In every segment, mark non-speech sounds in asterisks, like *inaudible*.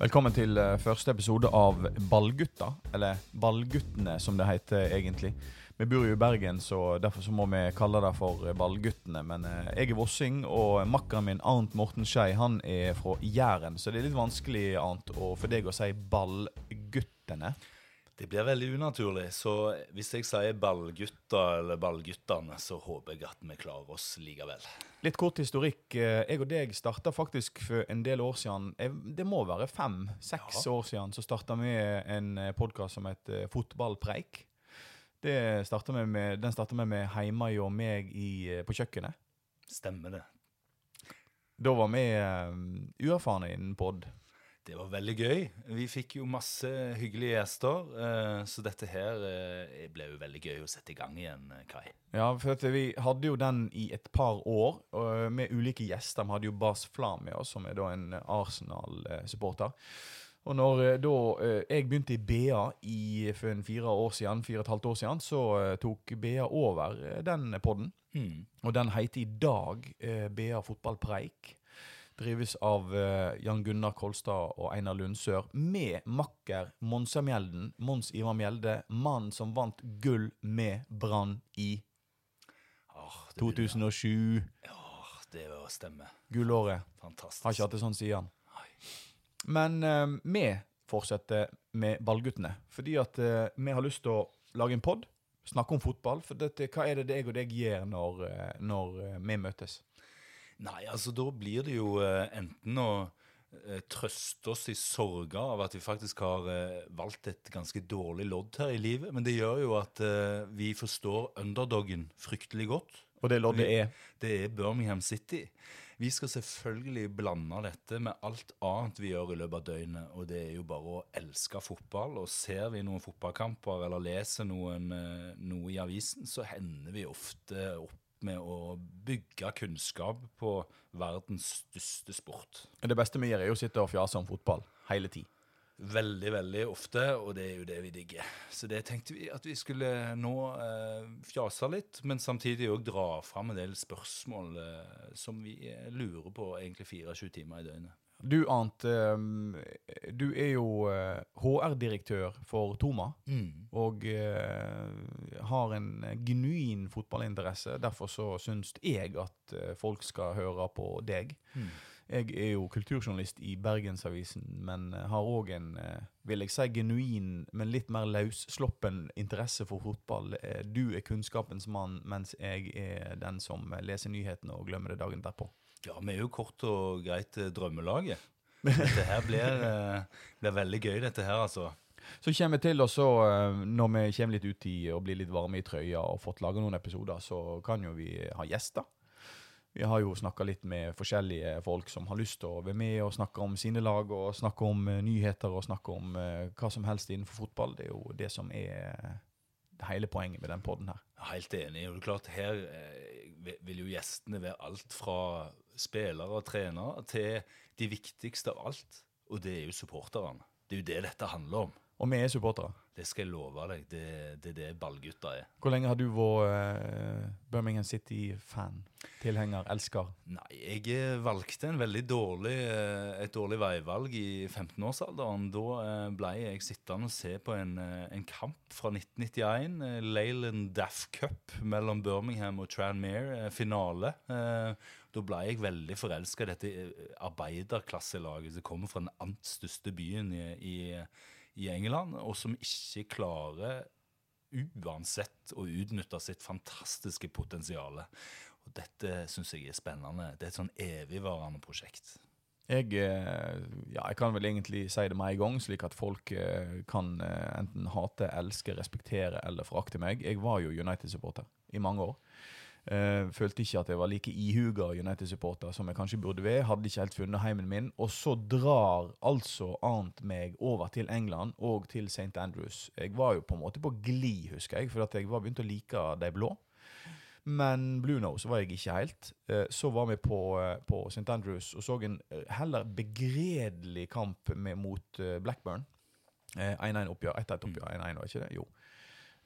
Velkommen til eh, første episode av Ballgutta. Eller Ballguttene, som det heter egentlig. Vi bor jo i Bergen, så derfor så må vi kalle det for eh, Ballguttene. Men eh, jeg er vossing, og makkeren min Arnt Morten Skei han er fra Jæren. Så det er litt vanskelig, Arnt, for deg å si Ballguttene. Det blir veldig unaturlig, så hvis jeg sier ballgutta eller ballguttene, så håper jeg at vi klarer oss likevel. Litt kort historikk. Eh, Jeg og deg starta faktisk for en del år siden. Eh, Det må være fem-seks Ja. år siden. Så starta vi en podkast som Fotballpreik. Startet vi med, den starta vi med Heimai og meg i, eh, på kjøkkenet. Stemmer det. Da var vi uh, uerfarne innen pod. Det var veldig gøy. Vi fikk jo masse hyggelige gjester, eh, så dette her eh, ble jo veldig gøy å sette i gang igjen, eh, Kai. Ja, for at vi hadde jo den i et par år, med ulike gjester. Vi hadde jo Bas Flam med oss, som er da en Arsenal-supporter. Og når da jeg begynte i BA i, for en fire år siden, fire og et halvt år siden, så tok BA over den podden. Mm. Og den heter i dag BA Fotballpreik. Drives av eh, Jan Gunnar Kolstad og Einar Lundsør, med makker Monsa Mjelden, Mons Ivar Mjelde, mannen som vant gull med Brann i oh, det begynner- 2007. Åh, det var stemme. Gullåret. Fantastisk. Har ikke hatt det sånn siden. Men eh, vi fortsetter med Ballguttene. Fordi at eh, vi har lyst til å lage en pod, snakke om fotball. For dette, hva er det jeg og deg gjør når, eh, når eh, vi møtes? Nei, altså da blir det jo eh, enten å eh, trøste oss i sorga av at vi faktisk har eh, valgt et ganske dårlig lodd her i livet, men det gjør jo at vi forstår underdoggen fryktelig godt. Og det loddet er Det er Birmingham City. Vi skal selvfølgelig blande dette med alt annet vi gjør i løpet av døgnet, og det er jo bare å elske fotball. Og ser vi noen fotballkamper eller leser noen, noe i avisen, så hender vi ofte opp med å bygge kunnskap på verdens største sport. Det beste vi gjør, er jo å sitte og fjase om fotball hele tid. Veldig, veldig ofte, og det er jo det vi digger. Så det tenkte vi at vi skulle nå eh, fjase litt, men samtidig òg dra fram en del spørsmål eh, som vi eh, lurer på egentlig 24 timer i døgnet. Du, Arnt, eh, du er jo eh, HR-direktør for Toma. Og eh, har en genuin fotballinteresse. Derfor så syns jeg at eh, folk skal høre på deg. Jeg er jo kulturjournalist i Bergensavisen, men eh, har òg en eh, vil jeg si genuin, men litt mer løssloppen interesse for fotball. Eh, Du er kunnskapens mann, mens jeg er den som leser nyhetene og glemmer det dagen derpå. Ja, vi er jo kort og greit eh, drømmelaget. Dette her blir, eh, blir veldig gøy, dette her, altså. Så kommer vi til, og så eh, når vi kommer litt ut i og blir litt varme i trøya og fått laga noen episoder, så kan jo vi ha gjester. Vi har jo snakka litt med forskjellige folk som har lyst til å være med og snakke om sine lag, og snakke om nyheter og snakke om hva som helst innenfor fotball. Det er jo det som er hele poenget med den poden her. Helt enig. og det er klart Her vil- jo gjestene være alt fra spillere og trenere til de viktigste av alt, og det er jo supporterne. Det er jo det dette handler om. Og vi er supportere. Det skal jeg love deg. Det det er det ballgutta er. Hvor lenge har du vært uh, Birmingham City-fan? Tilhenger? Elsker? Nei, jeg valgte en veldig dårlig, eh, et dårlig veivalg i 15-årsalderen. Da eh, ble jeg sittende og se på en, en kamp fra 1991, eh, Leyland Daff Cup mellom Birmingham og Tranmere, finale. Da ble jeg veldig forelska i dette arbeiderklasselaget som kommer fra den annet største byen i, i, i England, og som ikke klarer uansett å utnytte sitt fantastiske potensial. Og dette syns jeg er spennende. Det er et sånn evigvarende prosjekt. Jeg, eh, ja, jeg kan vel egentlig si det med en gang, slik at folk eh, kan eh, enten hate, elske, respektere eller forakte meg. Jeg var jo United-supporter i mange år. Eh, følte ikke at jeg var like ihuga United-supporter som jeg kanskje burde være. Hadde ikke helt funnet heimen min. Og så drar altså Arnt meg over til England og til St. Andrews. Jeg var jo på en måte på glid, husker jeg, for at jeg var begynt å like de blå. Men Blue Nose var jeg ikke helt. Eh, Så var vi på, eh, på St. Andrews og så en heller begredelig kamp med, mot Blackburn. Eh, 1-1-oppgjør. 1-1-oppgjør, 1-1, var ikke det? Jo.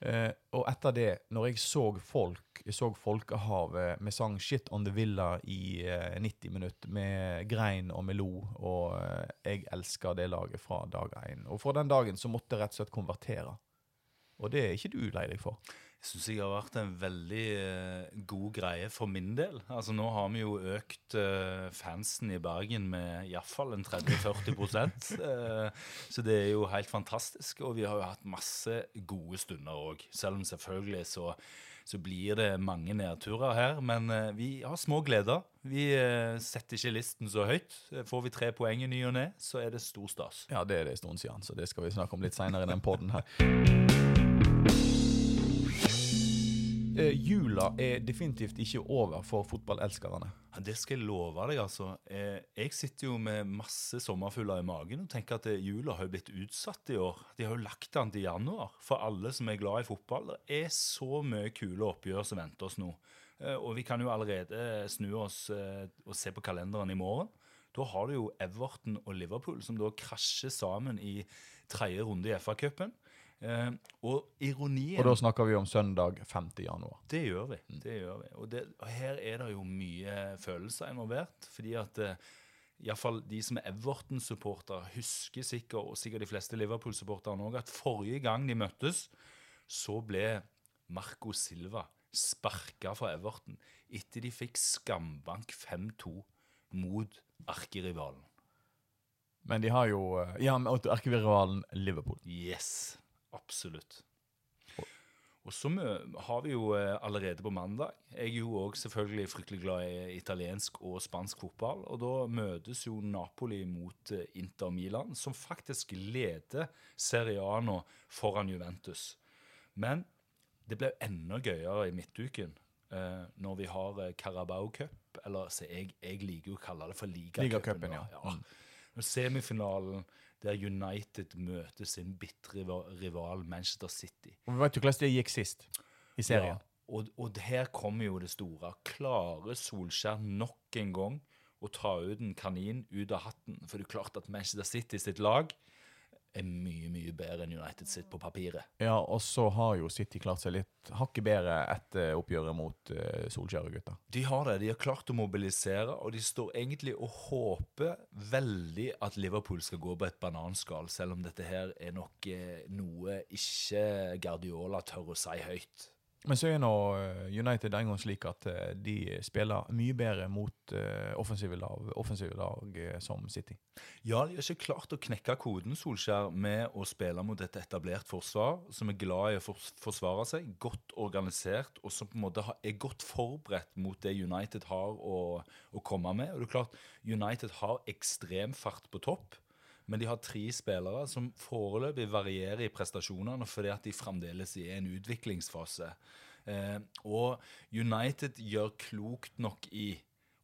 Eh, og etter det, når jeg så folk, jeg så Folkehavet med sang 'Shit on the Villa' i uh, 90 minutter, med grein og med lo, og uh, jeg elsker det laget fra dag én. Og fra den dagen så måtte jeg rett og slett konvertere. Og det er ikke du lei deg for. Jeg syns jeg har vært en veldig uh, god greie for min del. Altså Nå har vi jo økt uh, fansen i Bergen med iallfall en 30-40 uh, *laughs* Så det er jo helt fantastisk. Og vi har jo hatt masse gode stunder òg. Selv om selvfølgelig så, så blir det mange nedturer her. Men uh, vi har små gleder. Vi eh, setter ikke listen så høyt. Får vi tre poeng i ny og ne, så er det stor stas. Ja, det er det en stund siden, så det skal vi snakke om litt seinere i den poden her. Eh, jula er definitivt ikke over for fotballelskerne. Ja, det skal jeg love deg, altså. Eh, jeg sitter jo med masse sommerfugler i magen og tenker at eh, jula har jo blitt utsatt i år. De har jo lagt den til januar for alle som er glad i fotball. Det er så mye kule oppgjør som venter oss nå. Eh, og vi kan jo allerede snu oss eh, og se på kalenderen i morgen. Da har du jo Everton og Liverpool som da krasjer sammen i tredje runde i FA-cupen. Eh, og ironien Og da snakker vi om søndag 5. januar. Det gjør vi. det gjør vi. Og, det, og her er det jo mye følelser involvert. Fordi at eh, iallfall de som er Everton-supportere, husker sikkert, og sikkert de fleste Liverpool-supporterne òg, at forrige gang de møttes, så ble Marco Silva sparka fra Everton etter de fikk skambank 5-2 mot arkerivalen. Men de har jo eh, Ja, med erkerivalen Liverpool. Yes, absolutt. Og så har vi jo eh, allerede på mandag Jeg er jo òg selvfølgelig fryktelig glad i italiensk og spansk fotball. Og da møtes jo Napoli mot eh, Inter Milan, som faktisk leder Seriano foran Juventus. Men det ble enda gøyere i midtuken eh, når vi har eh, Carabao Cup, eller så jeg, jeg liker jo å kalle det for ligacupen. Liga ja. ja. Mm. Semifinalen der United møter sin bitre rival Manchester City. Og vi vet jo hvordan det gikk sist i serien. Ja, og, og her kommer jo det store. Klarer Solskjær nok en gang å ta ut en kanin ut av hatten? For det er klart at Manchester City sitt lag er mye, mye bedre enn United sitt på papiret. Ja, og så har jo City klart seg litt hakket bedre etter oppgjøret mot uh, Solskjær og gutta. De har det. De har klart å mobilisere, og de står egentlig og håper veldig at Liverpool skal gå på et bananskall, selv om dette her er nok eh, noe ikke Guardiola tør å si høyt. Men så er nå eh, United en gang slik at eh, de spiller mye bedre mot eh, offensive lag, offensive lag som City. Ja, de har ikke klart å knekke koden, Solskjær, med å spille mot et etablert forsvar som er glad i å forsvare seg, godt organisert, og som på en måte er godt forberedt mot det United har å, å komme med. Og det er klart, United har ekstrem fart på topp, men de har tre spillere som foreløpig varierer i prestasjonene fordi at de fremdeles er i en utviklingsfase. Eh, og United gjør klokt nok i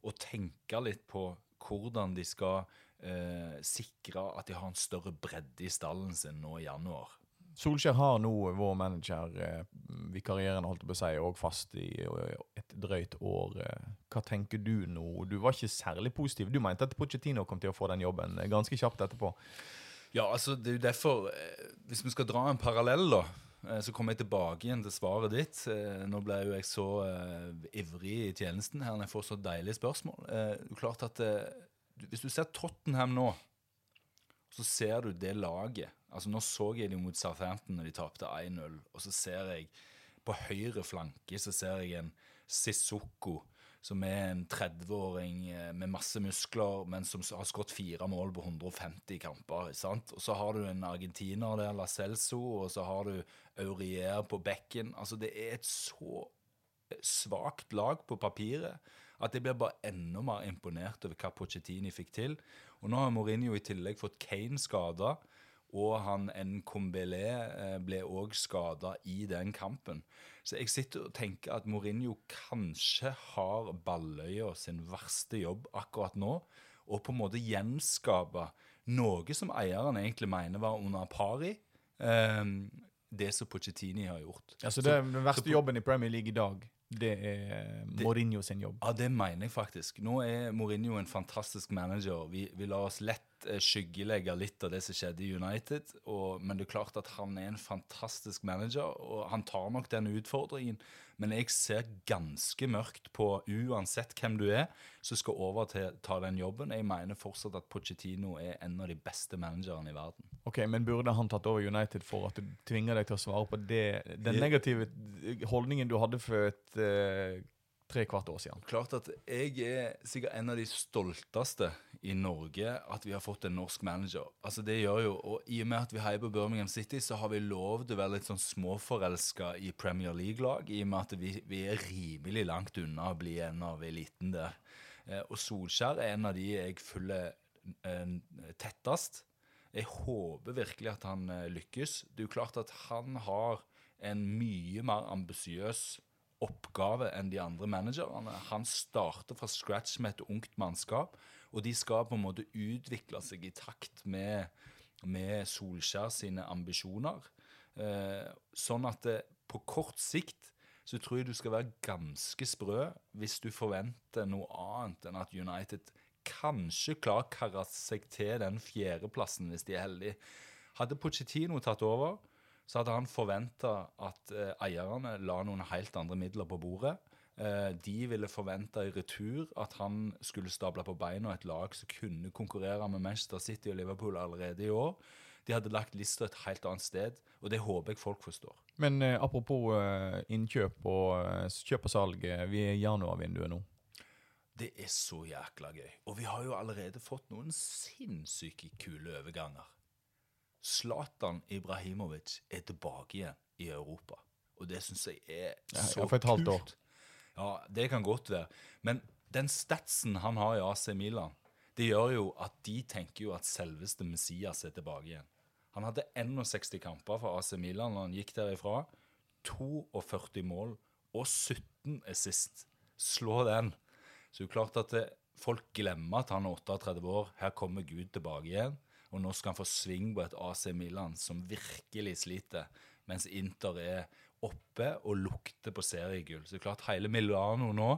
å tenke litt på hvordan de skal eh, sikre at de har en større bredde i stallen sin nå i januar. Solskjær har nå vår manager, eh, vikarierende holdt på å si, og fast i et drøyt år. Eh, Hva tenker du nå? Du var ikke særlig positiv. Du mente at Pochettino kom til å få den jobben eh, ganske kjapt etterpå. Ja, altså det er jo derfor Hvis vi skal dra en parallell, da, så kommer jeg tilbake igjen til svaret ditt. Nå ble jo jeg så ivrig i tjenesten her når jeg får så deilige spørsmål. Det er klart at Hvis du ser Tottenham nå, så ser du det laget. Altså Nå så jeg dem mot Southampton når de tapte 1-0, og så ser jeg på høyre flanke så ser jeg en Sissoko, som er en 30-åring eh, med masse muskler, men som har skåret fire mål på 150 kamper. sant? Og så har du en argentiner der, La Celso, og så har du Aurier på bekken. Altså, det er et så svakt lag på papiret at jeg blir bare enda mer imponert over hva Pochettini fikk til. Og nå har Mourinho i tillegg fått Kane skada, og han Nkombele eh, ble òg skada i den kampen. Så jeg sitter og tenker at Mourinho kanskje har Balløya sin verste jobb akkurat nå, og på en måte gjenskape noe som eieren egentlig mener var under pari. i. det som Pochettini har gjort. Altså det, Den verste så jobben i Premier League i dag, det er Mourinho sin jobb? Ja, det mener jeg faktisk. Nå er Mourinho en fantastisk manager. Vi, vi lar oss lett eh, skyggelegge litt av det som skjedde i United. Og, men det er klart at han er en fantastisk manager, og han tar nok den utfordringen. Men jeg ser ganske mørkt på uansett hvem du er som skal over til ta den jobben. Jeg mener fortsatt at Pochettino er en av de beste managerne i verden. Ok, Men burde han tatt over United for at du tvinger deg til å svare på det, den negative holdningen du hadde for et uh, tre kvart år siden? Klart at jeg er sikkert en av de stolteste i Norge at vi har fått en norsk manager. Altså det gjør jo, og I og med at vi heier på Birmingham City, så har vi lov til å være litt sånn småforelska i Premier League-lag. I og med at vi, vi, er rimelig langt unna å bli en av eliten der. Eh, og Solskjær er en av de jeg følger eh, tettest. Jeg håper virkelig at han eh, lykkes. Det er jo klart at han har en mye mer ambisiøs oppgave enn de andre managerne. Han starter fra scratch med et ungt mannskap. Og de skal på en måte utvikle seg i takt med, med Solskjær sine ambisjoner. Eh, sånn at det, på kort sikt så tror jeg du skal være ganske sprø hvis du forventer noe annet enn at United kanskje klarer å karre seg til den fjerdeplassen hvis de er heldige. Hadde Pochettino tatt over, så hadde han forventa at eh, eierne la noen helt andre midler på bordet. Eh, de ville forventa i retur at han skulle stable på beina et lag som kunne konkurrere med Manchester City og Liverpool allerede i år. De hadde lagt lista et helt annet sted, og det håper jeg folk forstår. Men eh, apropos eh, innkjøp og kjøp og salg, vi er i januarvinduet nå. Det er så jækla gøy. Og vi har jo allerede fått noen sinnssyke kule overganger. Zlatan Ibrahimovic er tilbake igjen i Europa. Og det syns jeg er så ja, for et halvt år. kult. Ja, det kan godt være. Men den statsen han har i AC Milan, det gjør jo at de tenker jo at selveste Messias er tilbake igjen. Han hadde 61 kamper for AC Milan når han gikk derifra. 42 mål og 17 assist. Slå den. Så det er klart at det, folk glemmer at han er 38 år. Her kommer Gud tilbake igjen. Og nå skal han få sving på et AC Milan som virkelig sliter, mens Inter er oppe og lukter på seriegull. Så det er klart hele Milano nå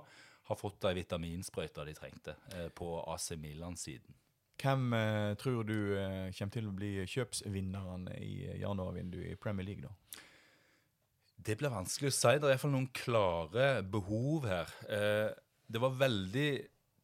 har fått de vitaminsprøyta de trengte eh, på AC Milan-siden. Hvem eh, tror du eh, kommer til å bli kjøpsvinneren i januarvinduet i Premier League, da? Det blir vanskelig å si. Det er iallfall noen klare behov her. Eh, det var veldig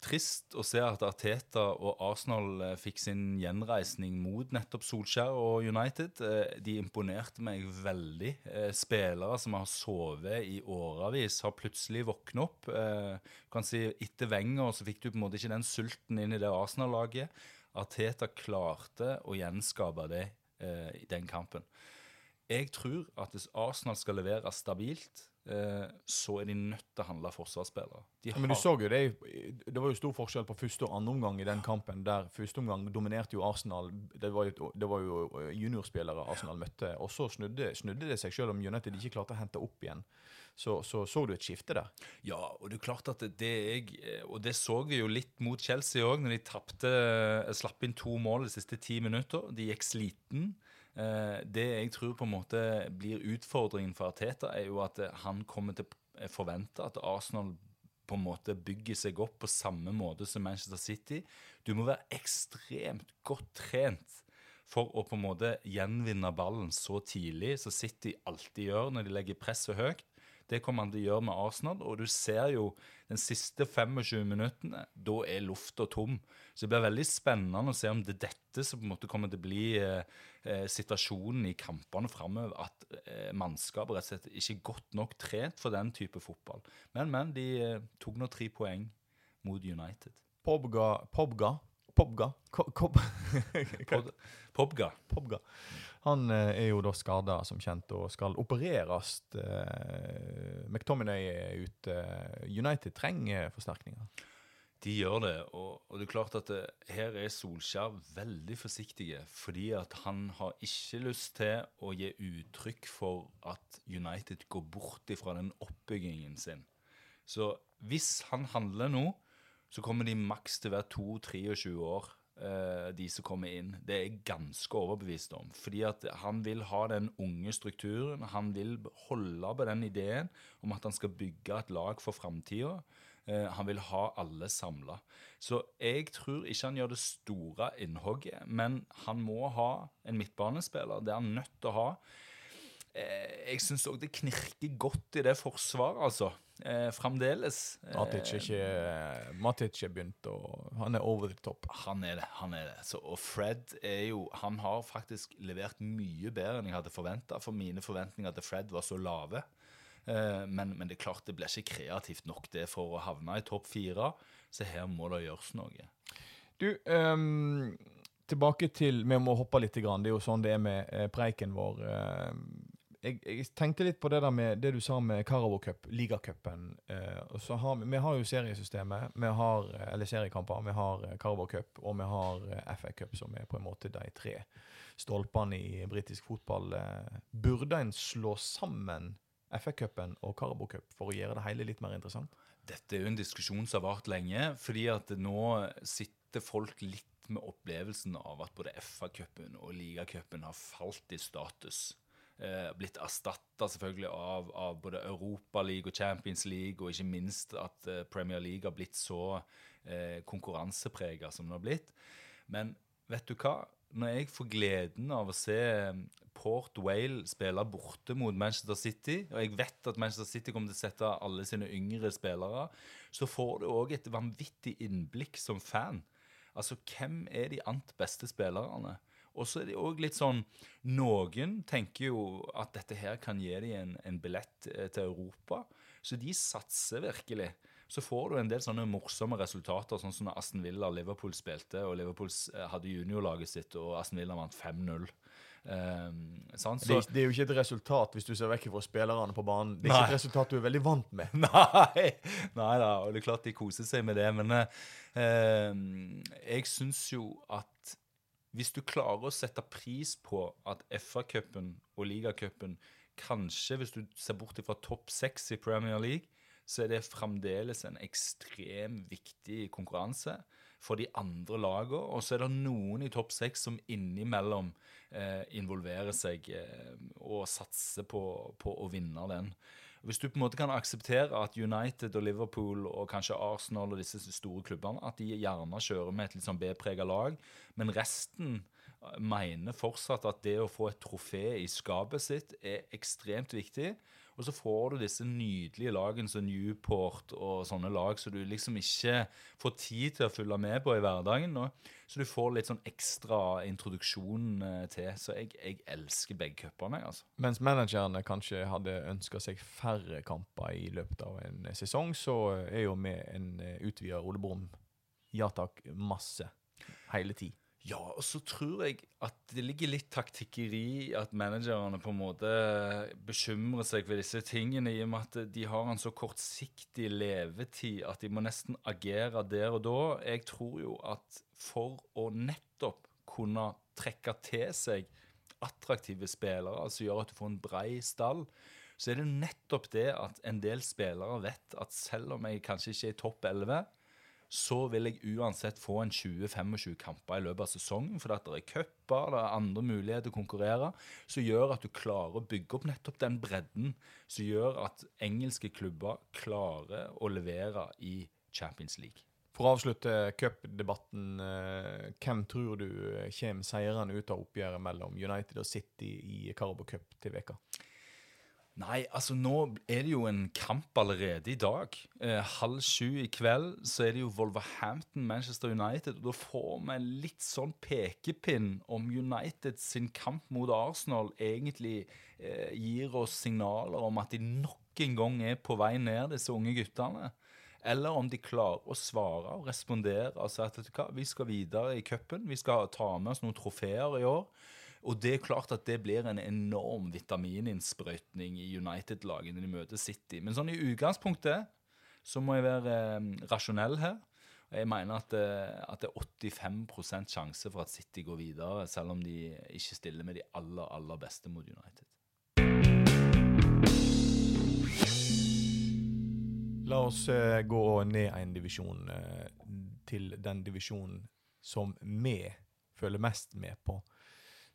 trist å se at Arteta og Arsenal eh, fikk sin gjenreisning mot nettopp Solskjær og United. Eh, de imponerte meg veldig. Eh, spillere som har sovet i årevis, har plutselig våknet opp. Du kan si Etter Wenger så fikk du på en måte ikke den sulten inn i det Arsenal-laget. Arteta klarte å gjenskape det i den kampen. Jeg tror at hvis Arsenal skal levere stabilt, så er de nødt til å handle forsvarsspillere. De men du så jo det, det var jo stor forskjell på første og andre omgang i den kampen. der Første omgang dominerte jo Arsenal. Det var jo, det var jo eh, juniorspillere Arsenal møtte. Og så snudde, snudde, det seg, selv om United ikke klarte å hente opp igjen. Så, så, så du et skifte der. Ja, og det er klart at det jeg eh, Og det så vi jo litt mot Chelsea òg, når de tappte Slapp inn to mål de siste ti minutter. De gikk sliten. Eh, det jeg tror på en måte blir utfordringen for Arteta, er jo at eh, han kommer til å forvente at Arsenal på en måte bygger seg opp på samme måte som Manchester City. Du må være ekstremt godt trent for å på en måte gjenvinne ballen så tidlig som City alltid gjør når de legger presset høyt. Det kommer han til å gjøre med Arsenal. Og du ser jo den siste 25 minuttene, da er lufta tom. Så det blir veldig spennende å se om det er dette som på en måte kommer til å bli eh, eh situasjonen i kampene framover. At eh, mannskapet rett og slett ikke er godt nok trent for den type fotball. Men, men de eh, tok nå tre poeng mot United. Pobga, Pobga Pobga. *laughs* Pobga. Pobga. Han eh, er jo da skada, som kjent, og skal opereres. Eh, McTominay er ute. United trenger forsterkninger. De gjør det, og, og det er klart at det, her er Solskjær veldig forsiktige. Fordi at han har ikke lyst til å gi uttrykk for at United går bort ifra den oppbyggingen sin. Så hvis han handler nå, så kommer de maks til å være 2-23 år eh, de som kommer inn. Det er jeg ganske overbevist om. Fordi at han vil ha den unge strukturen. Han vil holde på den ideen om at han skal bygge et lag for framtida. Uh, han vil ha alle samla. Så jeg tror ikke han gjør det store innhogget, men han må ha en midtbanespiller. Det er han nødt til å ha. Eh, jeg syns òg det knirker godt i det forsvaret, altså. Eh, fremdeles. Eh, Matic er ikke Matic er begynt å Han er over the top. Han er det. han er det. Så, og Fred er jo Han har faktisk levert mye bedre enn jeg hadde forventa, for mine forventninger til Fred var så lave. Eh, men, men, det er klart det blir ikke kreativt nok det for å havne i topp fire. Så her må det gjøres noe. Du, um, tilbake til Vi må hoppe litt. Grann. Det er jo sånn det er med eh, preiken vår. Uh, jeg, jeg, tenkte litt på det der med det du sa med Carabo Cup, ligacupen. Eh, har vi, har jo seriesystemet, vi har, eller seriekamper. Vi har Carabo Cup og vi har eh, FA Cup, som er på en måte de tre stolpene i britisk fotball. Eh, burde en slå sammen FA-cupen og Carabo Cup for å gjøre det hele litt mer interessant? Dette er jo en diskusjon som har vart lenge. fordi at nå sitter folk litt med opplevelsen av at både FA-cupen og ligacupen har falt i status eh, blitt erstatta selvfølgelig av, av både Europaliga og Champions League, og ikke minst at eh, Premier League har blitt så eh, konkurranseprega som det har blitt. Men vet du hva? Når jeg får gleden av å se eh, Port Whale spille borte mot Manchester City, og jeg vet at Manchester City kommer til å sette alle sine yngre spillere, så får du òg et vanvittig innblikk som fan. Altså, hvem er de ant beste spillerne? Og så er det òg litt sånn Noen tenker jo at dette her kan gi dem en, en billett eh, til Europa. Så de satser virkelig. Så får du en del sånne morsomme resultater, sånn som når Aston Villa Liverpool spilte, og Liverpool eh, hadde juniorlaget sitt, og Aston Villa vant 5-0. Um, ehm, så, det, det, er jo ikke et resultat, hvis du ser vekk fra spillerne på banen. Det er nei. ikke et resultat du er veldig vant med. *laughs* Nei, nei da, og det er klart de koser seg med det, men uh, jeg syns jo at hvis du klarer å sette pris på at FA-cupen og ligacupen Kanskje, hvis du ser bort fra topp seks i Premier League, så er det fremdeles en ekstremt viktig konkurranse for de andre lagene. Og så er det noen i topp seks som innimellom eh, involverer seg eh, og satser på, på, å vinne den. Hvis du på en måte kan akseptere at United og Liverpool og kanskje Arsenal og disse store klubbene at de gjerne kjører med et litt sånn B-prega lag, men resten eh, mener fortsatt at det å få et trofé i skapet sitt er ekstremt viktig. Og så får du disse nydelige lagene som Newport og sånne lag som du liksom ikke får tid til å følge med på i hverdagen. nå. Så du får litt sånn ekstra introduksjon eh, til. Så jeg, jeg elsker begge cupene. Altså. Mens managerne kanskje hadde ønska seg færre kamper i løpet av en sesong, så er jo med en eh, utvida Ole ja takk, masse hele tid. Ja, og så tror jeg at det ligger litt taktikkeri at managerne på en måte bekymrer seg for disse tingene, i og med at de har en så kortsiktig levetid at de må nesten agere der og da. Jeg tror jo at for å nettopp kunne trekke til seg attraktive spillere, altså gjøre at du får en brei stall, så er det nettopp det at en del spillere vet at selv om jeg kanskje ikke er i topp 11, så vil jeg uansett få en 20-25 kamper i løpet av sesongen. For det er cuper, det er andre muligheter til å konkurrere, som gjør at du klarer å bygge opp nettopp den bredden som gjør at engelske klubber klarer å levere i Champions League. For å avslutte cupdebatten, eh, hvem tror du kommer seirende ut av oppgjøret mellom United og City i Carabo Cup til veka? Nei, altså nå er det jo en kamp allerede i dag. Eh, halv sju i kveld så er det jo Wolverhampton, Manchester United. og Da får vi en litt sånn pekepinn om United sin kamp mot Arsenal egentlig eh, gir oss signaler om at de nok en gang er på vei ned, disse unge guttene. Eller om de klarer å svare og respondere og si at vi skal videre i cupen. Vi skal ta med oss noen trofeer i år. Og det er klart at det blir en enorm vitamininnsprøytning i United-laget når de møter City. Men sånn i utgangspunktet så må jeg være eh, rasjonell her. Jeg mener at, eh, at, det er 85% sjanse for at City går videre, selv om de ikke stiller med de aller, aller beste mot United. La oss uh, gå ned en divisjon uh, til den divisjonen som vi følger mest med på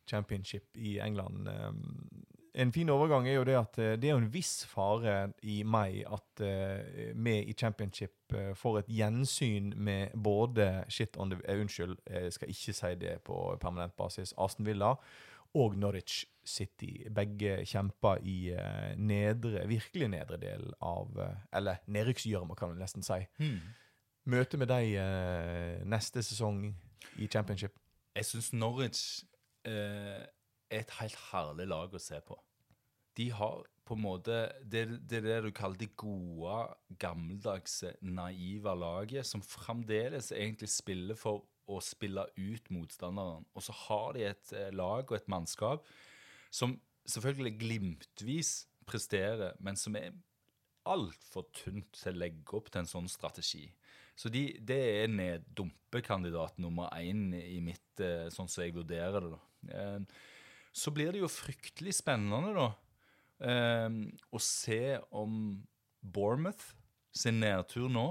championship i England. Um, en fin overgang er jo det at eh, det er jo en viss fare i meg at vi i championship får et gjensyn med både shit on the uh, Unnskyld, jeg skal ikke si det på permanent basis. Aston Villa og Norwich City. Begge kjemper i nedre, virkelig nedre del av Eller nedrykksgjørma, kan man nesten si. Hmm. Møte med deg neste sesong i championship. Jeg syns Norwich er et helt herlig lag å se på de har på en måte Det, det er det du kaller det gode, gammeldagse, naive laget, som fremdeles egentlig spiller for å spille ut motstanderen. Og så har de et eh, lag og et mannskap som selvfølgelig glimtvis presterer, men som er altfor tynt til å legge opp til en sånn strategi. Så de, det er neddumpekandidat nummer én i mitt, eh, sånn som jeg vurderer det. da. Eh, så blir det jo fryktelig spennende, da å se om Bournemouth sin nedtur nå,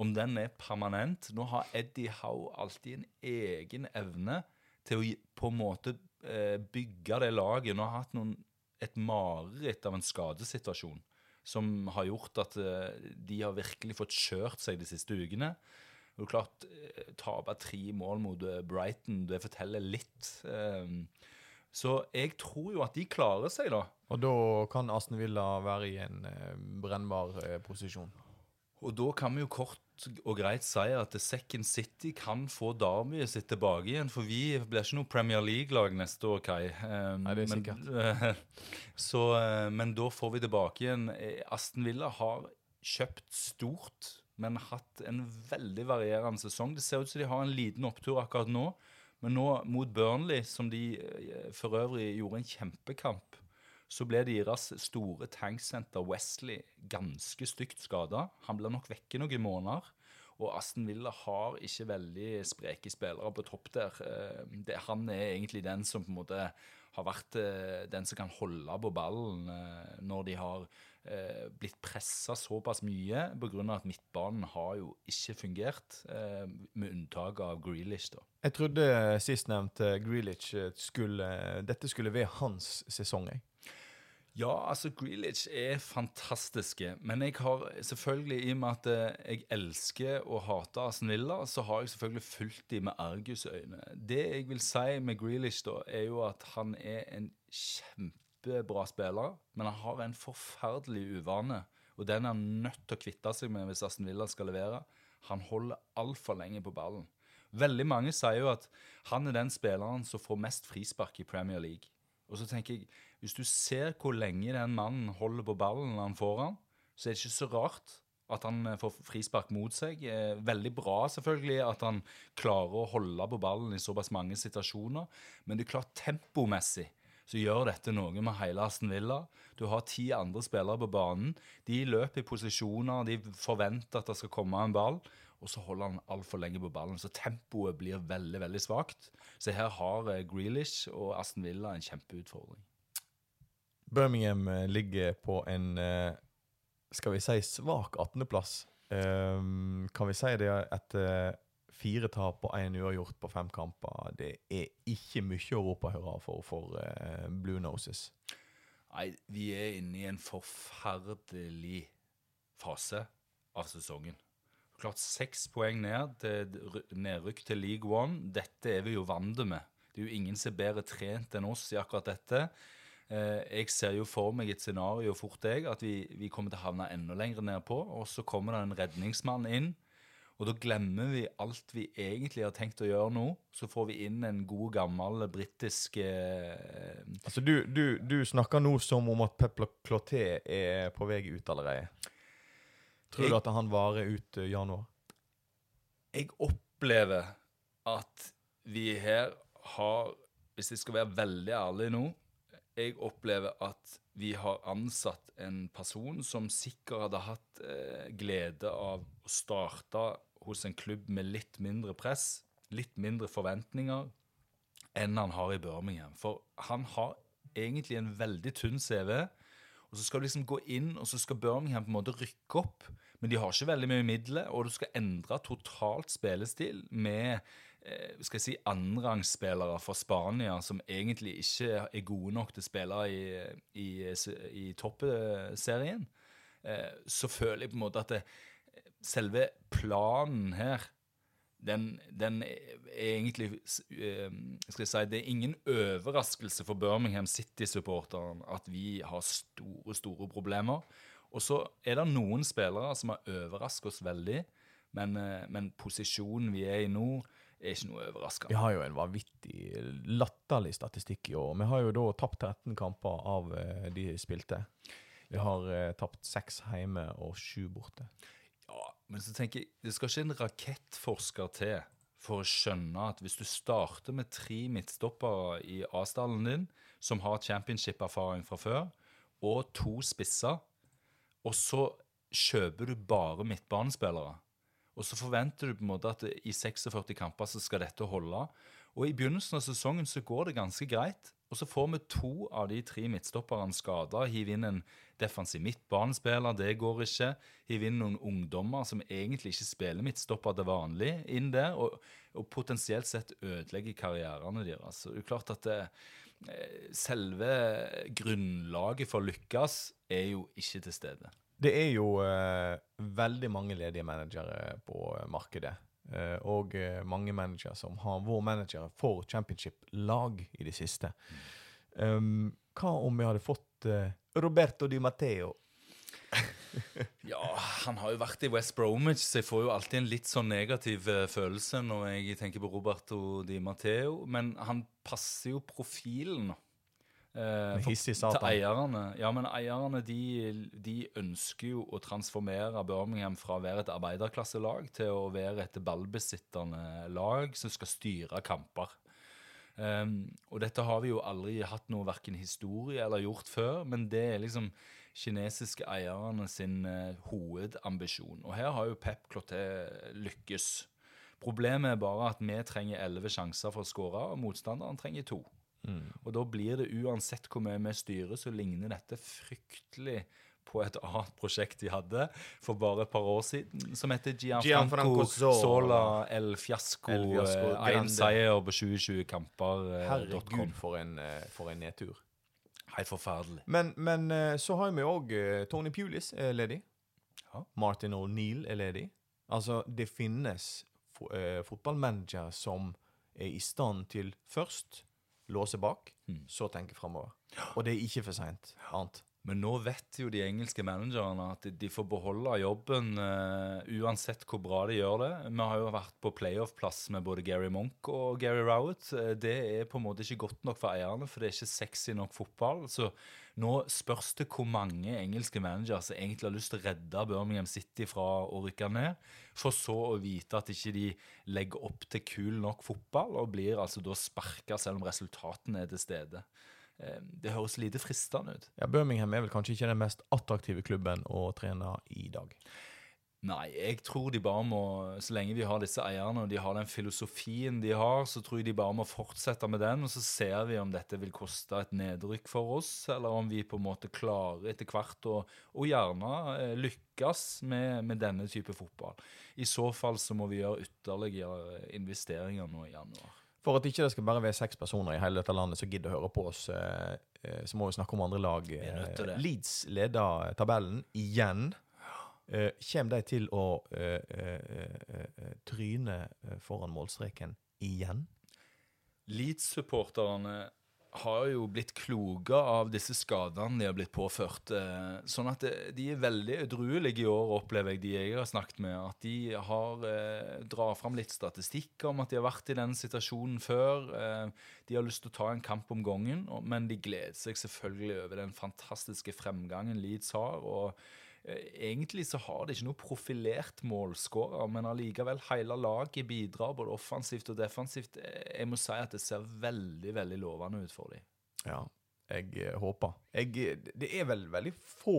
om den er permanent. Nå har Eddie Howe alltid en egen evne til å på en måte uh, bygge det laget. Nå har hatt noen, et mareritt av en skadesituasjon som har gjort at de har virkelig fått kjørt seg de siste ukene. Og klart, uh, Tape tre mål mot Brighton, det forteller litt. Uh, så jeg tror jo at de klarer seg, da. Og da kan Aston Villa være i en eh, brennbar eh, posisjon? Og da kan vi jo kort og greit si at Second City kan få Derbyet sitt tilbake igjen. For vi blir ikke noe Premier League-lag neste år, Kai. Um, Nei, det er sikkert. Men, *laughs* så, eh, men da får vi tilbake igjen. Eh, Aston Villa har kjøpt stort, men hatt en veldig varierende sesong. Det ser ut som de har en liten opptur akkurat nå. Men nå mot Burnley, som de eh, for øvrig gjorde en kjempekamp, så ble deres store tanksenter Wesley ganske stygt skada. Han blir nok vekke noen måneder. Og Aston Villa har ikke veldig spreke spillere på topp der. Eh, han er egentlig den som på en måte har vært eh, den som kan holde på ballen når de har blitt pressa såpass mye pga. at midtbanen har jo ikke fungert, eh, med unntak av Grealish. da. Jeg trodde sistnevnte Grealish skulle Dette skulle være hans sesong, jeg. Ja, altså Grealish er fantastiske. Men jeg har selvfølgelig, i og med at eh, jeg elsker og hater Aston Villa, så har jeg selvfølgelig fulgt dem med argusøyne. Det jeg vil si med Grealish, da, er jo at han er en kjempe kjempebra spiller, men han har en forferdelig uvane. Og den er han nødt til å kvitte seg med hvis Aston Villa skal levere. Han holder altfor lenge på ballen. Veldig mange sier jo at han er den spilleren som får mest frispark i Premier League. Og så tenker jeg, Hvis du ser hvor lenge den mannen holder på ballen når han får han, så er det ikke så rart at han eh, får frispark mot seg. Eh, veldig bra selvfølgelig at han klarer å holde på ballen i såpass mange situasjoner. Men det er klart tempomessig så gjør dette noe med hele Aston Villa. Du har ti andre spillere på banen. De løper i posisjoner, de forventer at det skal komme en ball. Og så holder han altfor lenge på ballen, så tempoet blir veldig veldig svakt. Så her har eh, Grealish og Aston Villa en kjempeutfordring. Birmingham eh, ligger på en eh, skal vi si svak 18.-plass. Kan vi si det etter Fire tap og én uavgjort på fem kamper. Det er ikke mye å rope hurra for for uh, Blue Noses. Nei, vi er inne i en forferdelig fase av sesongen. Klart seks poeng ned til nedrykk til League One. Dette er vi jo vant med. Det er jo ingen som er bedre trent enn oss i akkurat dette. Eh, jeg ser jo for meg et scenario fort, jeg, at vi, vi kommer til å havne enda lenger nedpå. Og så kommer det en redningsmann inn og da glemmer vi alt vi egentlig har tenkt å gjøre nå. Så får vi inn en god, gammel britisk eh... Altså, du, du, du, snakker nå som om at Pep Cloté er på vei ut allerede. Tror jeg, du at han varer ut uh, januar? Jeg opplever at vi her har Hvis jeg skal være veldig ærlig nå Jeg opplever at vi har ansatt en person som sikkert hadde hatt eh, glede av å starte hos en klubb med litt mindre press, litt mindre forventninger, enn han har i Birmingham. For han har egentlig en veldig tynn CV. Og så skal du liksom gå inn, og så skal Birmingham på en måte rykke opp. Men de har ikke veldig mye midler, og du skal endre totalt spillestil med eh, skal jeg si annenrangsspillere fra Spania som egentlig ikke er gode nok til å spille i, i, i toppserien, eh, så føler jeg på en måte at det, selve planen her den, den er egentlig eh, skal jeg si, Det er ingen overraskelse for Birmingham City-supporteren at vi har store, store problemer. Og så er det noen spillere som har overrasket oss veldig, men, eh, men posisjonen vi er i nå, er ikke noe overraskende. Vi har jo en vanvittig latterlig statistikk i år. Vi har jo da tapt 13 kamper av eh, de spilte. Vi har tapt seks hjemme og sju borte. Ja, men så tenker jeg, det skal ikke en rakettforsker til for å skjønne at hvis du starter med tre midtstoppere i A-stallen din, som har championship-erfaring fra før, og to spisser, og så kjøper du bare midtbanespillere, og så forventer du på en måte at i 46 kamper så skal dette holde. Og i begynnelsen av sesongen så går det ganske greit. Og så får vi to av de tre midtstopperne skada. Hiv inn en defensiv midtbanespiller, det går ikke. Hiv inn noen ungdommer som egentlig ikke spiller midtstopper til vanlig, inn der. Og, og potensielt sett ødelegger karrierene deres. Så det er klart at det, eh, selve grunnlaget for å lykkes er jo ikke til stede. Det er jo uh, veldig mange ledige managere på markedet. Eh, og eh, mange managere som har vært managere for championship-lag i det siste. Um, hva om vi hadde fått eh, Roberto Di Matteo? *laughs* Ja, han har jo vært i West Bromwich, så jeg får jo alltid en litt sånn negativ følelse når jeg tenker på Roberto Di Matteo. Men han passer jo profilen. Eh, for- til eierne. Ja, men eierne de, de ønsker jo å transformere Birmingham fra å være et arbeiderklasselag til å være et ballbesittende lag som skal styre kamper. Um, og dette har vi jo aldri hatt noe verken historie eller gjort før, men det er liksom kinesiske eierne sin uh, hovedambisjon. Og her har jo Pep Clotet lykkes. Problemet er bare at vi trenger elleve sjanser for å skåre, og motstanderen trenger to. Og da blir det uansett hvor mye vi styrer, så ligner dette fryktelig på et annet prosjekt de hadde for bare et par år siden, som heter Gianfranco, Gianfranco Zola. Zola El Fiasco. Én seier på 2020 kamper. eh, Herregud, for en, eh, for en nedtur. Helt forferdelig. Men, men eh, så har vi òg Tony Pulis er ledig. Ja. Martin O'Neill er ledig. Altså, det finnes fo eh, fotballmanagere som er i stand til først låse bak, Mm. så tenke framover. Og det er ikke for seint. Annet. Men nå vet jo de engelske managerne at de får beholde jobben uh, uansett hvor bra de gjør det. Vi har jo vært på playoff-plass med både Gary Monk og Gary Rowett. Eh, Det er på en måte ikke godt nok for eierne, for det er ikke sexy nok fotball. Så nå spørs det hvor mange engelske managere som egentlig har lyst til å redde Birmingham City fra å rykke ned, for så å vite at ikke de legger opp til kul nok fotball, og blir altså da sparka selv om resultatene er til stede. Eh, Det høres lite fristende ut. Ja, Birmingham er vel kanskje ikke den mest attraktive klubben å trene i dag. Nei, jeg tror de bare må Så lenge vi har disse eierne og de har den filosofien de har, så tror jeg de bare må fortsette med den. Og så ser vi om dette vil koste et nedrykk for oss, eller om vi på en måte klarer etter hvert å, og gjerne eh, lykkes med, med denne type fotball. I så fall så må vi gjøre ytterligere investeringer nå i januar. For at ikke det skal bare være seks personer i hele dette landet som gidder å høre på oss, eh, eh, så må vi snakke om andre lag. Eh. Leeds leder tabellen igjen. Eh, Kommer de til å eh, eh, eh, tryne foran målstreken igjen? Leeds-supporterne har jo blitt kloke av disse skadene de har blitt påført. Sånn at de er veldig edruelige i år, opplever jeg de jeg har snakket med. At de har eh, drar fram litt statistikk om at de har vært i den situasjonen før. De har lyst til å ta en kamp om gangen, men de gleder seg selvfølgelig over den fantastiske fremgangen Leeds har. og Egentlig så har de ikke noe profilert målskårer, men allikevel hele laget bidrar både offensivt og defensivt. Eh, Jeg må si at det ser veldig veldig lovende ut for dem. Ja, jeg eh, håper. Jeg, eh, det er vel veldig få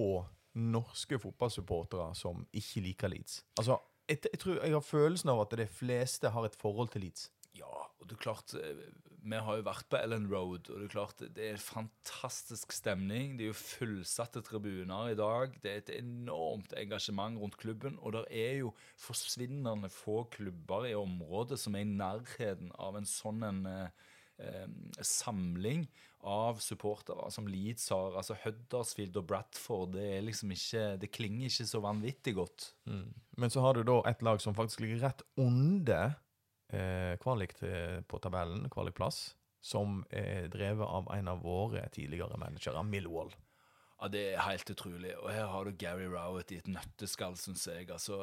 norske fotballsupportere som ikke liker Leeds. Altså, jeg, jeg tror jeg har følelsen av at de fleste har et forhold til Leeds. Ja, og det er klart eh, Vi har jo vært på Ellen Road, og det er klart det er fantastisk stemning. Det er jo fullsatte tribuner i dag. Det er et enormt engasjement rundt klubben. Og det er jo forsvinnende få klubber i området som er i nærheten av en sånn en eh, eh, samling av supportere som Leeds har. Altså Huddersfield og Bradford. Det er liksom ikke Det klinger ikke så vanvittig godt. Men så har du da et lag som faktisk ligger rett under eh, kvalik til, på tabellen, kvalikplass, som er drevet av en av våre tidligere managere, Millwall. Ja, Det er helt utrolig. Og her har du Gary Rowett i et nøtteskall, syns jeg. Altså,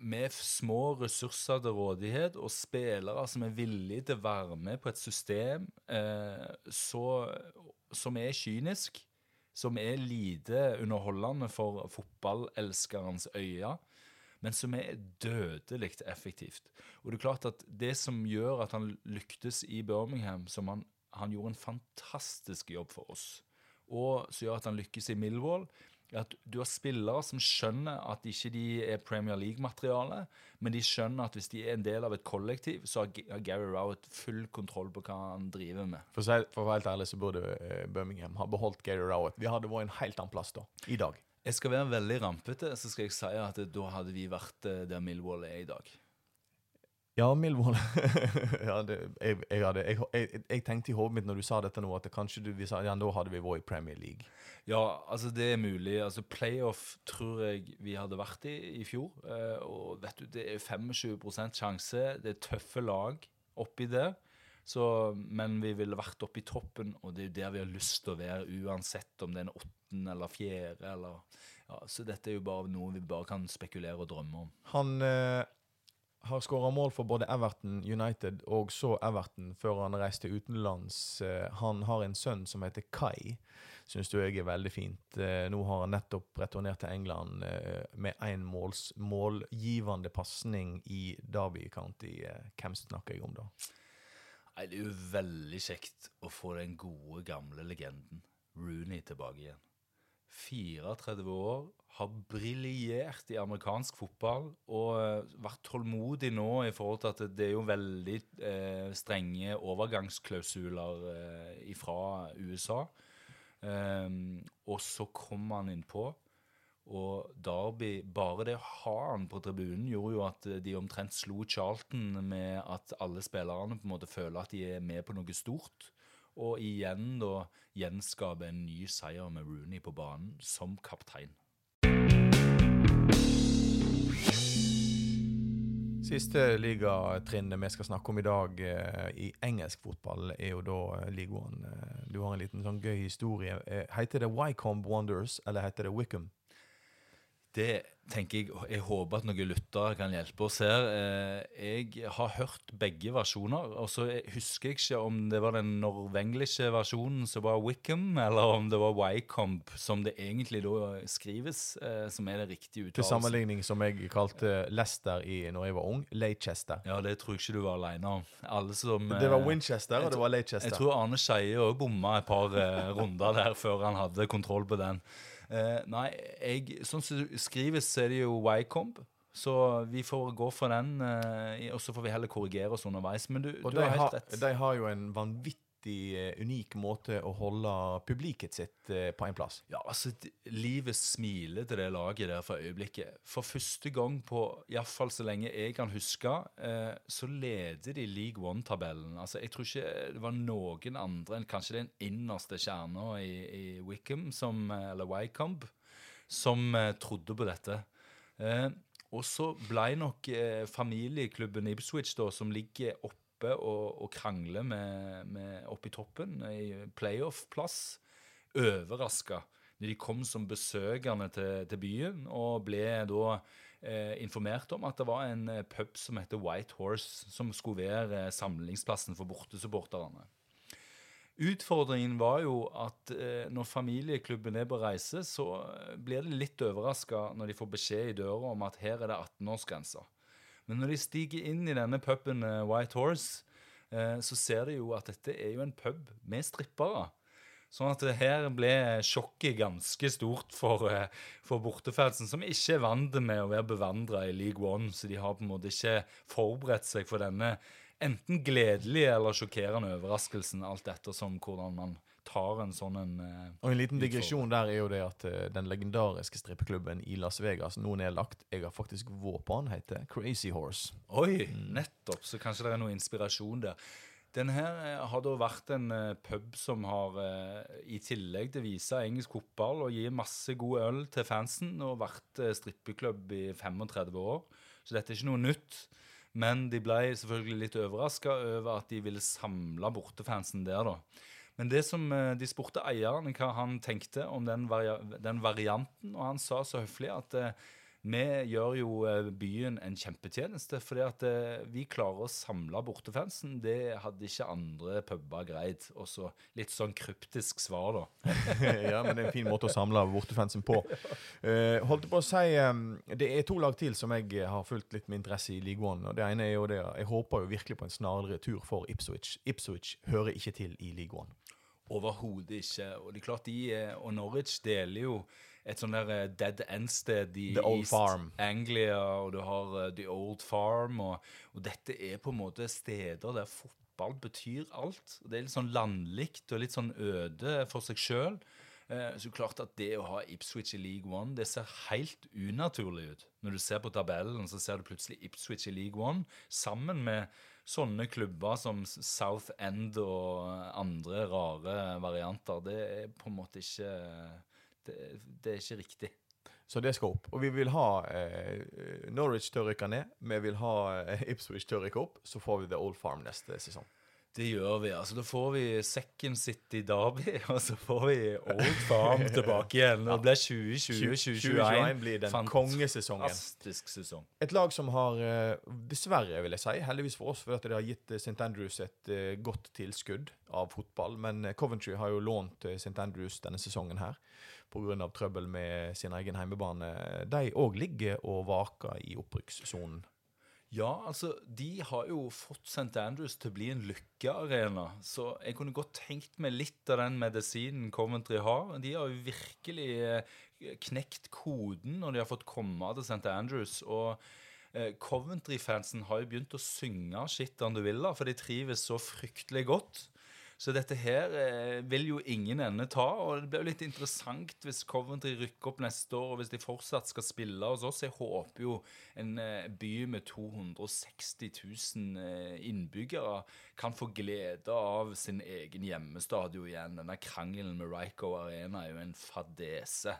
med små ressurser til rådighet og spillere som er villige til å være med på et system eh, så, som er kynisk, som er lite underholdende for fotballelskerens øyne, men som er dødelig effektivt. Og det er klart at det som gjør at han lyktes i Birmingham, som han, han gjorde en fantastisk jobb for oss, og som gjør at han lykkes i Millwall, er at du har spillere som skjønner at ikke de er Premier League-materiale, men de skjønner at hvis de er en del av et kollektiv, så har Gary Rowett full kontroll på hva han driver med. For, å være helt ærlig så burde eh, Birmingham ha beholdt Gary Rowett. Vi hadde vært en helt annen plass da, i dag. Jeg skal være veldig rampete, så skal jeg si at da hadde vi vært eh, der Millwall er i dag. Ja, Millwall *laughs* ja, det, jeg, jeg, hadde, jeg, jeg, tenkte i hodet mitt når du sa dette nå, at det kanskje du, vi sa, ja, da hadde vi vært i Premier League. Ja, altså det er mulig. Altså Playoff tror jeg vi hadde vært i i fjor. eh, og vet du, det er 25% sjanse. Det er tøffe lag oppi der. Så, men vi ville vært oppe i toppen, og det er jo der vi har lyst til å være, uansett om det er en åttende eller fjerde. Eller, ja, så dette er jo bare noe vi bare kan spekulere og drømme om. Han eh, har skåra mål for både Everton, United og så Everton før han reiste utenlands. Eh, han har en sønn som heter Kai. Syns du jeg er veldig fint. Eh, nå har han nettopp returnert til England eh, med én målgivende pasning i Derby County. Hvem snakker jeg om da? Nei, Det er jo veldig kjekt å få den gode, gamle legenden Rooney tilbake igjen. 34 år, har briljert i amerikansk fotball og eh, vært tålmodig nå i forhold til at det er jo veldig eh, strenge overgangsklausuler eh, fra USA. Ehm, og så kom han innpå, og Derby Bare det å ha han på tribunen gjorde jo at de omtrent slo Charlton med at alle spillerne på en måte føler at de er med på noe stort. Og igjen da gjenskape en ny seier med Rooney på banen som kaptein. Siste ligatrinnet vi skal snakke om i dag eh, i engelsk fotball, er jo da eh, League Eh, du har en liten sånn gøy historie. Eh, heter det Wycombe Wonders, eller heter det Wickham? Det tenker jeg Jeg håper at noen lyttere kan hjelpe oss her. Eh, Jeg har hørt begge versjoner, og så husker jeg ikke om det var den norvenglische versjonen som var Wickham, eller om det var Wycombe, som det egentlig da skrives, eh, som er det riktige Til sammenligning som jeg kalte Leicester i når jeg var ung, Leicester. Ja, det tror jeg ikke du var alene om. Alle som Det var eh, Winchester, og det var Leicester. Jeg tror Arne Skeie òg bomma et par runder der før han hadde kontroll på den. Eh, nei, jeg, sånn som det skrives, så er det jo Wycombe. Så vi får gå for den, uh, og så får vi heller korrigere oss underveis. Men du, Og du har har, helt rett. de har jo en vanvittig eh, unik måte å holde publiket sitt eh, på en plass. Ja, altså, Livet smiler til det laget der for øyeblikket. For første gang på iallfall så lenge jeg kan huske, eh, så leder de League One-tabellen. Altså, Jeg tror ikke det var noen andre enn kanskje den innerste kjerna i, i Wickham, som, eller Wycombe, som trodde på dette. Og så ble nok familieklubben Ipswich, da, som ligger oppe og, og krangler med, med oppe i toppen, i playoff-plass, overraska de kom som besøkende til, til byen, og ble da eh, informert om at det var en eh, pub som heter White Horse, som skulle være eh, samlingsplassen for bortesupporterne. Utfordringen var jo at eh, når familieklubben er på reise, så eh, blir de litt overraska når de får beskjed i døra om at her er det 18-årsgrense. Men når de stiger inn i denne puben eh, White Horse, eh, så ser de jo at dette er jo en pub med strippere. Sånn at det her ble sjokket ganske stort for, eh, for bortefansen, som ikke er vant med å være bevandra i League One. Så de har på en måte ikke forberedt seg for denne enten gledelige eller sjokkerende overraskelsen, alt ettersom hvordan man tar en sånn en eh, Og en liten digresjon der er jo det at eh, den legendariske strippeklubben i Las Vegas nå nedlagt. Jeg har faktisk den, heter Crazy Horse. Oi, nettopp. Så kanskje det er noe inspirasjon der. Den her eh, har da vært en pub som har, i tillegg til å vise engelsk fotball og gi masse god øl til fansen, og vært strippeklubb i 35 år. Så dette er ikke noe nytt. Men de ble selvfølgelig litt overraska over at de ville samle bortefansen der, da. Men det som eh, de spurte eieren hva han tenkte om den, vari den varianten, og han sa så høflig at eh, vi gjør jo eh, byen en kjempetjeneste, fordi at eh, vi klarer å samle bortefansen. Det hadde ikke andre puber greid. Og så litt sånn kryptisk svar, da. *laughs* ja, men det er en fin måte å samle bortefansen på. Eh, holdt på å si Det er to lag til som jeg har fulgt litt med interesse i ligaen. Og Det ene er jo det Jeg håper jo virkelig på en snarere tur for Ipswich. Ipswich hører ikke til i ligaen. Overhodet ikke. Og det er klart de og Norwich deler jo et sånn der eh, dead end-sted i The Old East Farm. Anglia, og du har uh, The Old Farm, og, og dette er på en måte steder der fotball betyr alt. Det er litt sånn landlikt og litt sånn øde for seg sjøl. Så klart at det å ha Ipswich i League One, det ser helt unaturlig ut. Når du ser på tabellen, så ser du plutselig Ipswich i League One sammen med sånne klubber som South End og andre rare varianter. Det er på en måte ikke Det, det er ikke riktig. Så det skal opp. Og vi vil ha eh, Norwich til å rykke ned. Vi vil ha eh, Ipswich til å rykke opp. Så får vi The Old Farm neste sesong. Det gjør vi. altså Da får vi Second City Derby, *laughs* og så får vi Old Farm tilbake igjen. Det blir 2020-2021. 2021 blir den Fant- kongesesongen. Fantastisk sesong. Et lag som har, eh, dessverre vil jeg si, heldigvis for oss, for at det har gitt eh, St. Andrews et eh, godt tilskudd av fotball. Men Coventry har jo lånt St. Andrews denne sesongen her pga. trøbbel med sin egen heimebane. De òg ligger og vaker i opprykkssonen. Ja, altså, de har jo fått St. Andrews til å bli en lykkearena. Så jeg kunne godt tenkt meg litt av den medisinen Coventry har. De har jo virkelig eh, knekt koden når de har fått komme til St. Andrews. Og eh, Coventry-fansen har jo begynt å synge 'Shit on du Villa', for de trives så fryktelig godt. Så dette her eh, vil jo ingen ende ta, og det blir jo litt interessant hvis Coventry rykker opp neste år, og hvis de fortsatt skal spille hos oss. Jeg håper jo en eh, by med 260 000 eh, innbyggere kan få glede av sin egen hjemmestadio igjen. Denne krangelen med Ryco Arena er jo en fadese.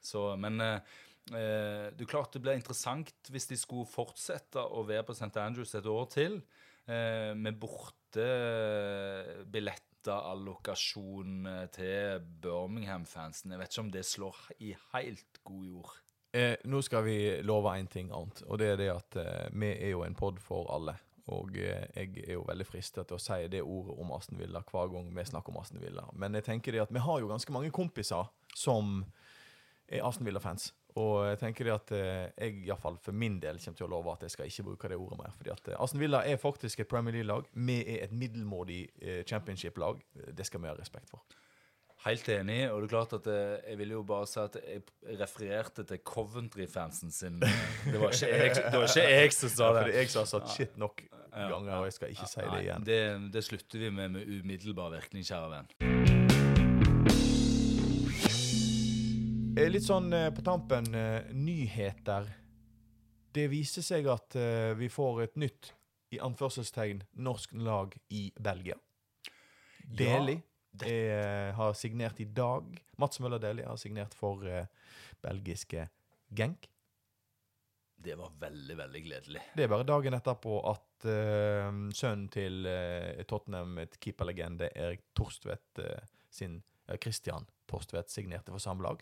Så, men eh, eh, det er klart det blir interessant hvis de skulle fortsette å være på St. Andrews et år til, med bortebillettallokasjon allokasjon til Birmingham-fansen. Jeg vet ikke om det slår i helt god jord. Eh, nå skal vi love en ting annet, og det er det at eh, vi er jo en pod for alle. Og eh, jeg er jo veldig fristet til å si det ordet om Aston Villa hver gang vi snakker om Aston Villa. Men jeg tenker det at vi har jo ganske mange kompiser som er Aston Villa-fans. Og jeg tenker det at eh, jeg i hvert fall for min del kommer til å love at jeg skal ikke bruke det ordet mer. Fordi at eh, Aston Villa er faktisk et Premier League-lag. Vi er et middelmådig eh, championship-lag. Det skal vi ha respekt for. Helt enig, og det er klart at jeg vil jo bare si at jeg refererte til Coventry-fansen sin. Det var jeg, det var ikke jeg som sa Ja, det. det er jeg har sagt shit nok ganger, og jeg skal ikke si det igjen. Det, det slutter vi med med umiddelbar virkning, kjære venn. Litt sånn eh, på tampen, eh, nyheter. Det viser seg at eh, vi får et nytt, i anførselstegn, norsk lag i Belgia. Deli eh, har signert i dag. Mats Møller Deli har signert for eh, belgiske Genk. Det var veldig, veldig gledelig. Det er bare dagen etterpå at uh, sønnen til uh, Tottenham, et keeperlegende, Erik Torstvedt uh, sin eh, Christian Torstvedt signerte for samme lag.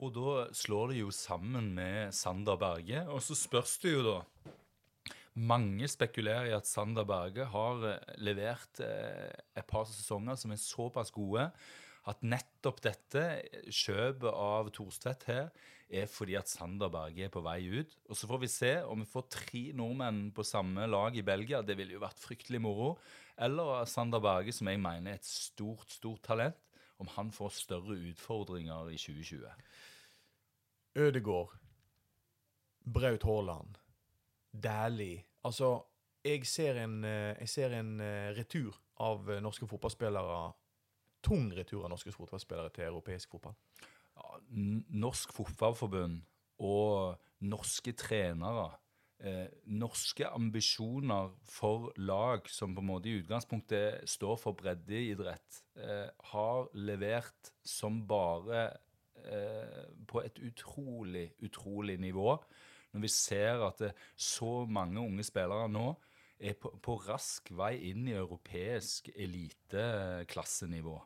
Og da slår det jo sammen med Sander Berge, og så spørs det jo da Mange spekulerer i at Sander Berge har eh, levert eh, et par sesonger som er såpass gode at nettopp dette kjøpet av Thorstvedt her er fordi at Sander Berge er på vei ut. Og så får vi se om vi får tre nordmenn på samme lag i Belgia. Det ville jo vært fryktelig moro. Eller Sander Berge, som jeg mener er et stort, stort talent, om han får større utfordringer i 2020. Ødegård, Braut Haaland, Dæhlie Altså, jeg ser en, eh, jeg ser en eh, retur av eh, norske fotballspillere. Tung retur av norske fotballspillere til europeisk fotball. Norsk Fotballforbund og norske trenere eh, Norske ambisjoner for lag som på en måte i utgangspunktet står for breddeidrett, eh, har levert som bare eh, på et utrolig, utrolig nivå. Når vi ser at det, så mange unge spillere nå er på, på rask vei inn i europeisk eliteklassenivå.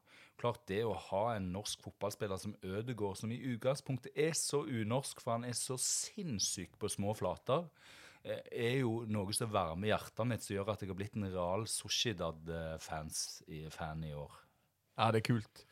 Klart det å ha en norsk fotballspiller som Ødegaard, som i utgangspunktet er så unorsk, for han er så sinnssyk på små flater, eh, er jo noe som varmer hjertet mitt, som gjør at jeg har blitt en real Sociedad-fan i, år. Ja, det er kult.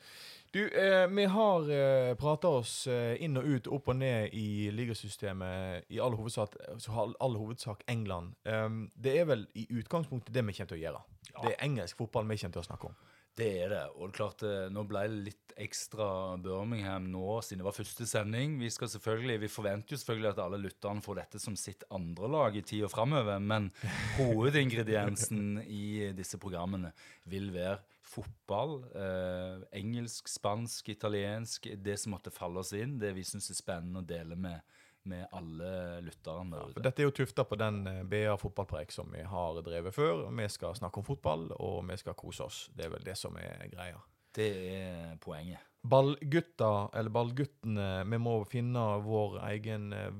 Du, eh, vi har eh, prata oss eh, inn og ut, opp og ned i ligasystemet, i all hovedsak, så all hovedsak England. Um, det er vel i utgangspunktet det vi kommer til å gjøre. Det er engelsk fotball vi kommer til å snakke om. Det er det. Og det er klart, eh, nå ble det litt ekstra Birmingham nå, siden det var første sending. Vi skal selvfølgelig, vi forventer jo selvfølgelig at alle lytterne får dette som sitt andre lag i tida framover, men *laughs* hovedingrediensen i disse programmene vil være fotball. Eh, engelsk, spansk, italiensk. Det som måtte falle oss inn. Det vi syns er spennende å dele med, med alle lytterne Ja, For dette er jo tufta på den eh, BA fotballpreik som vi har drevet før. Vi skal snakke om fotball, og vi skal kose oss. Det er vel det som er greia. Det er poenget. Ballgutta, eller ballguttene, vi må finne vår egen eh,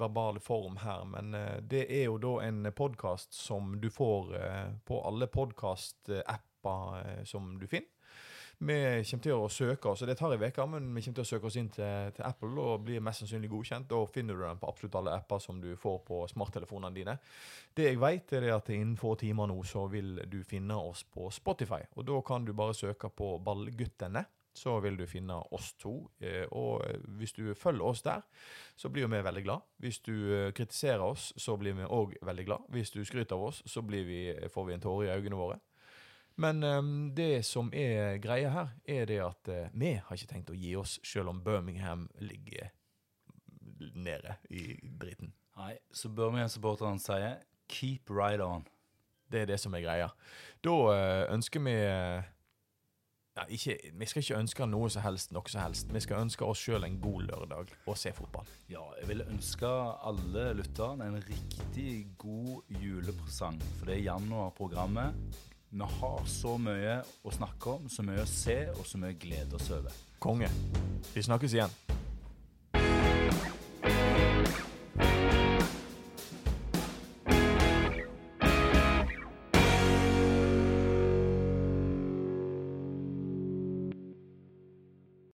verbale form her, men eh, det er jo da en podkast som du får på alle podkast-apper som du finner. Vi kommer til å søke oss, og det tar en uke, men vi kommer til å søke oss inn til, til Apple og blir mest sannsynlig godkjent. Da finner du den på absolutt alle apper som du får på smarttelefonene dine. Det jeg vet, er at innen få timer nå så vil du finne oss på Spotify. Og da kan du bare søke på Ballguttene. Så vil du finne oss to. eh, Og hvis du følger oss der, så blir vi veldig glad. Hvis du eh, kritiserer oss, så blir vi òg veldig glad. Hvis du skryter av oss, så vi, får vi en tåre i øynene våre. Men um, det som er greia her, er det at uh, vi har ikke tenkt å gi oss, selv om Birmingham ligger nede i driten. Nei, så Birmingham-supporterne sier 'keep right on'. Det er det som er greia. Da uh, ønsker vi uh, ja, ikke, Vi skal ikke ønske noe som helst, noe som helst. Vi skal ønske oss sjøl en god lørdag og se fotball. Ja, jeg vil ønske alle lytterne en riktig god julepresang. For det er januarprogrammet. Vi har så mye å snakke om, så mye å se, og så mye glede oss over. Konge. Vi snakkes igjen.